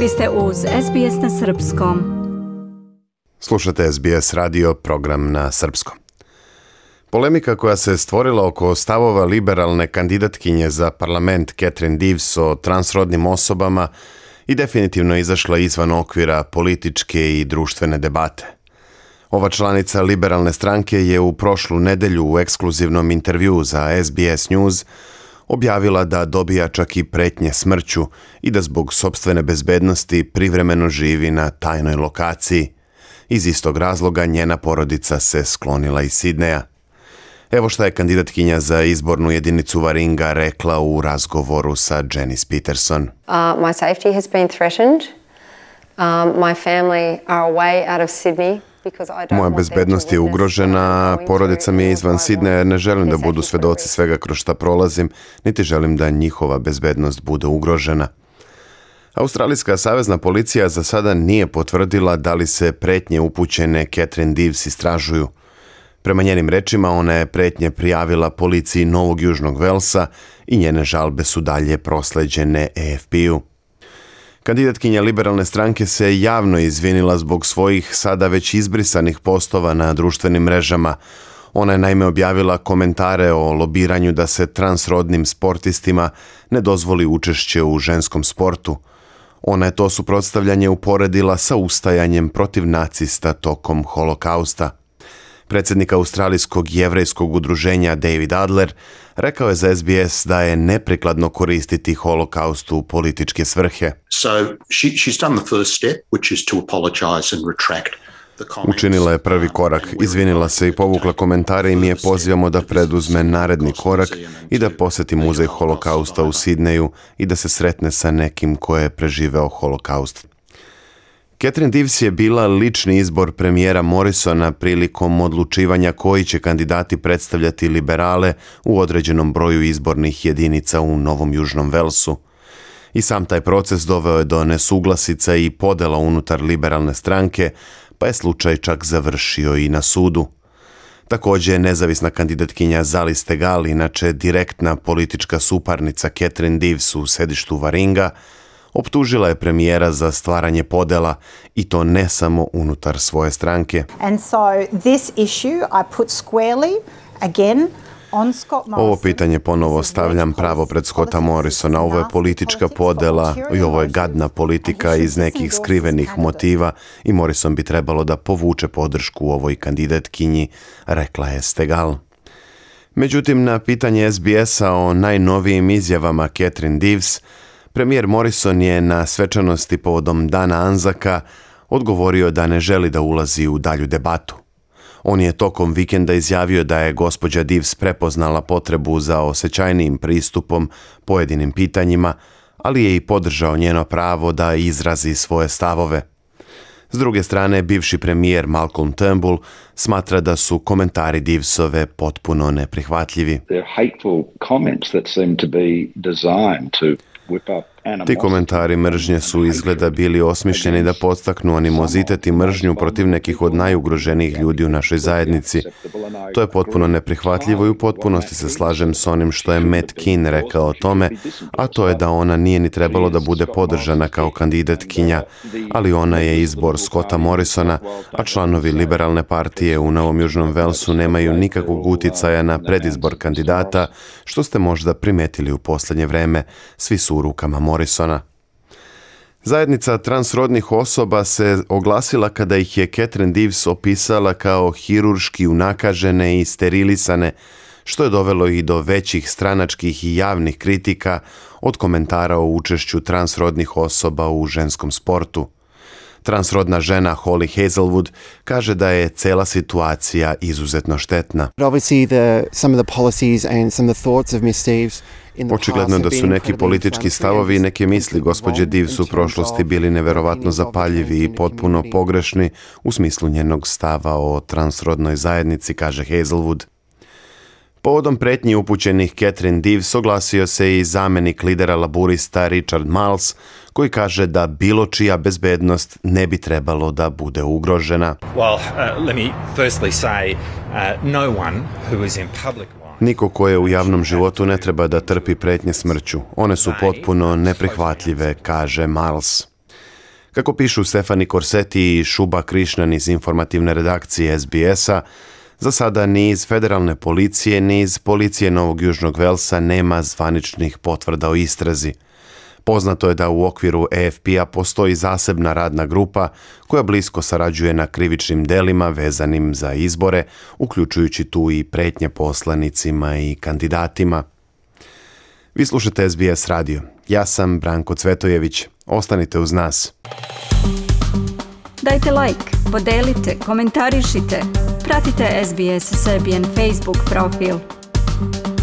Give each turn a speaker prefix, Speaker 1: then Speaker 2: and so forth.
Speaker 1: Vi ste uz SBS na Srpskom. Slušate SBS radio program na Srpskom. Polemika koja se stvorila oko stavova liberalne kandidatkinje za parlament Catherine Reeves o transrodnim osobama i definitivno izašla izvan okvira političke i društvene debate. Ova članica liberalne stranke je u prošlu nedelju u ekskluzivnom intervju za SBS News objavila da dobija čak i pretnje smrću i da zbog sobstvene bezbednosti privremeno živi na tajnoj lokaciji. Iz istog razloga njena porodica se sklonila iz Sidneja. Evo šta je kandidatkinja za izbornu jedinicu Varinga rekla u razgovoru sa Janice Peterson. Uh,
Speaker 2: my safety has been threatened. Um, my family are away out of Sydney. Moja bezbednost je uh, ugrožena, porodica mi je izvan Sidne jer ne želim da budu svedoci svega kroz šta prolazim, niti želim da njihova bezbednost bude ugrožena.
Speaker 1: Australijska savezna policija za sada nije potvrdila da li se pretnje upućene Catherine Dives istražuju. Prema njenim rečima, ona je pretnje prijavila policiji Novog Južnog Velsa i njene žalbe su dalje prosleđene afp e u Kandidatkinja liberalne stranke se javno izvinila zbog svojih sada već izbrisanih postova na društvenim mrežama. Ona je naime objavila komentare o lobiranju da se transrodnim sportistima ne dozvoli učešće u ženskom sportu. Ona je to suprotstavljanje uporedila sa ustajanjem protiv nacista tokom holokausta. Predsednik Australijskog jevrejskog udruženja David Adler rekao je za SBS da je neprikladno koristiti holokaust u političke svrhe. So she, she's done the first step, which
Speaker 3: is to apologize and retract Učinila je prvi korak, izvinila se i povukla komentare i mi je pozivamo da preduzme naredni korak i da poseti muzej holokausta u Sidneju i da se sretne sa nekim ko je preživeo holokaust.
Speaker 1: Catherine Divs je bila lični izbor premijera Morrisona prilikom odlučivanja koji će kandidati predstavljati liberale u određenom broju izbornih jedinica u Novom Južnom Velsu. I sam taj proces doveo je do nesuglasica i podela unutar liberalne stranke, pa je slučaj čak završio i na sudu. Takođe, je nezavisna kandidatkinja Zali Stegal, inače direktna politička suparnica Catherine Divs u sedištu Varinga, optužila je premijera za stvaranje podela i to ne samo unutar svoje stranke.
Speaker 4: And so this issue I put squarely again ovo pitanje ponovo stavljam pravo pred Scotta Morrisona. Ovo je politička podela i ovo je gadna politika iz nekih skrivenih motiva i Morrison bi trebalo da povuče podršku ovoj kandidatkinji, rekla je Stegal.
Speaker 1: Međutim, na pitanje SBS-a o najnovijim izjavama Catherine Dives – Premijer Morrison je na svečanosti povodom Dana Anzaka odgovorio da ne želi da ulazi u dalju debatu. On je tokom vikenda izjavio da je gospođa Divs prepoznala potrebu za osjećajnijim pristupom pojedinim pitanjima, ali je i podržao njeno pravo da izrazi svoje stavove. S druge strane, bivši premijer Malcolm Turnbull smatra da su komentari Divsove potpuno neprihvatljivi.
Speaker 5: whip up Ti komentari mržnje su izgleda bili osmišljeni da podstaknu animozitet i mržnju protiv nekih od najugroženijih ljudi u našoj zajednici. To je potpuno neprihvatljivo i u potpunosti se slažem s onim što je Matt Kin rekao o tome, a to je da ona nije ni trebalo da bude podržana kao kandidatkinja, ali ona je izbor Scotta Morrisona, a članovi liberalne partije u Novom Južnom Velsu nemaju nikakvog uticaja na predizbor kandidata, što ste možda primetili u poslednje vreme, svi su u rukama Morrisona. Morrisona.
Speaker 1: Zajednica transrodnih osoba se oglasila kada ih je Catherine Dives opisala kao hirurški unakažene i sterilisane, što je dovelo i do većih stranačkih i javnih kritika od komentara o učešću transrodnih osoba u ženskom sportu. Transrodna žena Holly Hazelwood kaže da je cela situacija izuzetno štetna.
Speaker 6: Obviously the some of the policies and some of the thoughts of Miss Steves Očigledno da su neki politički stavovi i neke misli gospođe Divs u prošlosti bili neverovatno zapaljivi i potpuno pogrešni u smislu njenog stava o transrodnoj zajednici, kaže Hazelwood.
Speaker 1: Povodom pretnji upućenih Catherine Divs oglasio se i zamenik lidera laburista Richard Miles, koji kaže da bilo čija bezbednost ne bi trebalo da bude ugrožena.
Speaker 7: Well, uh, let me firstly say, uh, no one who is in public Niko ko je u javnom životu ne treba da trpi pretnje smrću. One su potpuno neprihvatljive, kaže Miles.
Speaker 1: Kako pišu Stefani Korseti i Šuba Krišnan iz informativne redakcije SBS-a, za sada ni iz federalne policije, ni iz policije Novog Južnog Velsa nema zvaničnih potvrda o istrazi. Poznato je da u okviru EFP-a postoji zasebna radna grupa koja blisko sarađuje na krivičnim delima vezanim za izbore, uključujući tu i pretnje poslanicima i kandidatima. Vi slušate SBS radio. Ja sam Branko Cvetojević. Ostanite uz nas.
Speaker 8: Dajte like, podelite, komentarišite. Pratite SBS Serbian Facebook profil.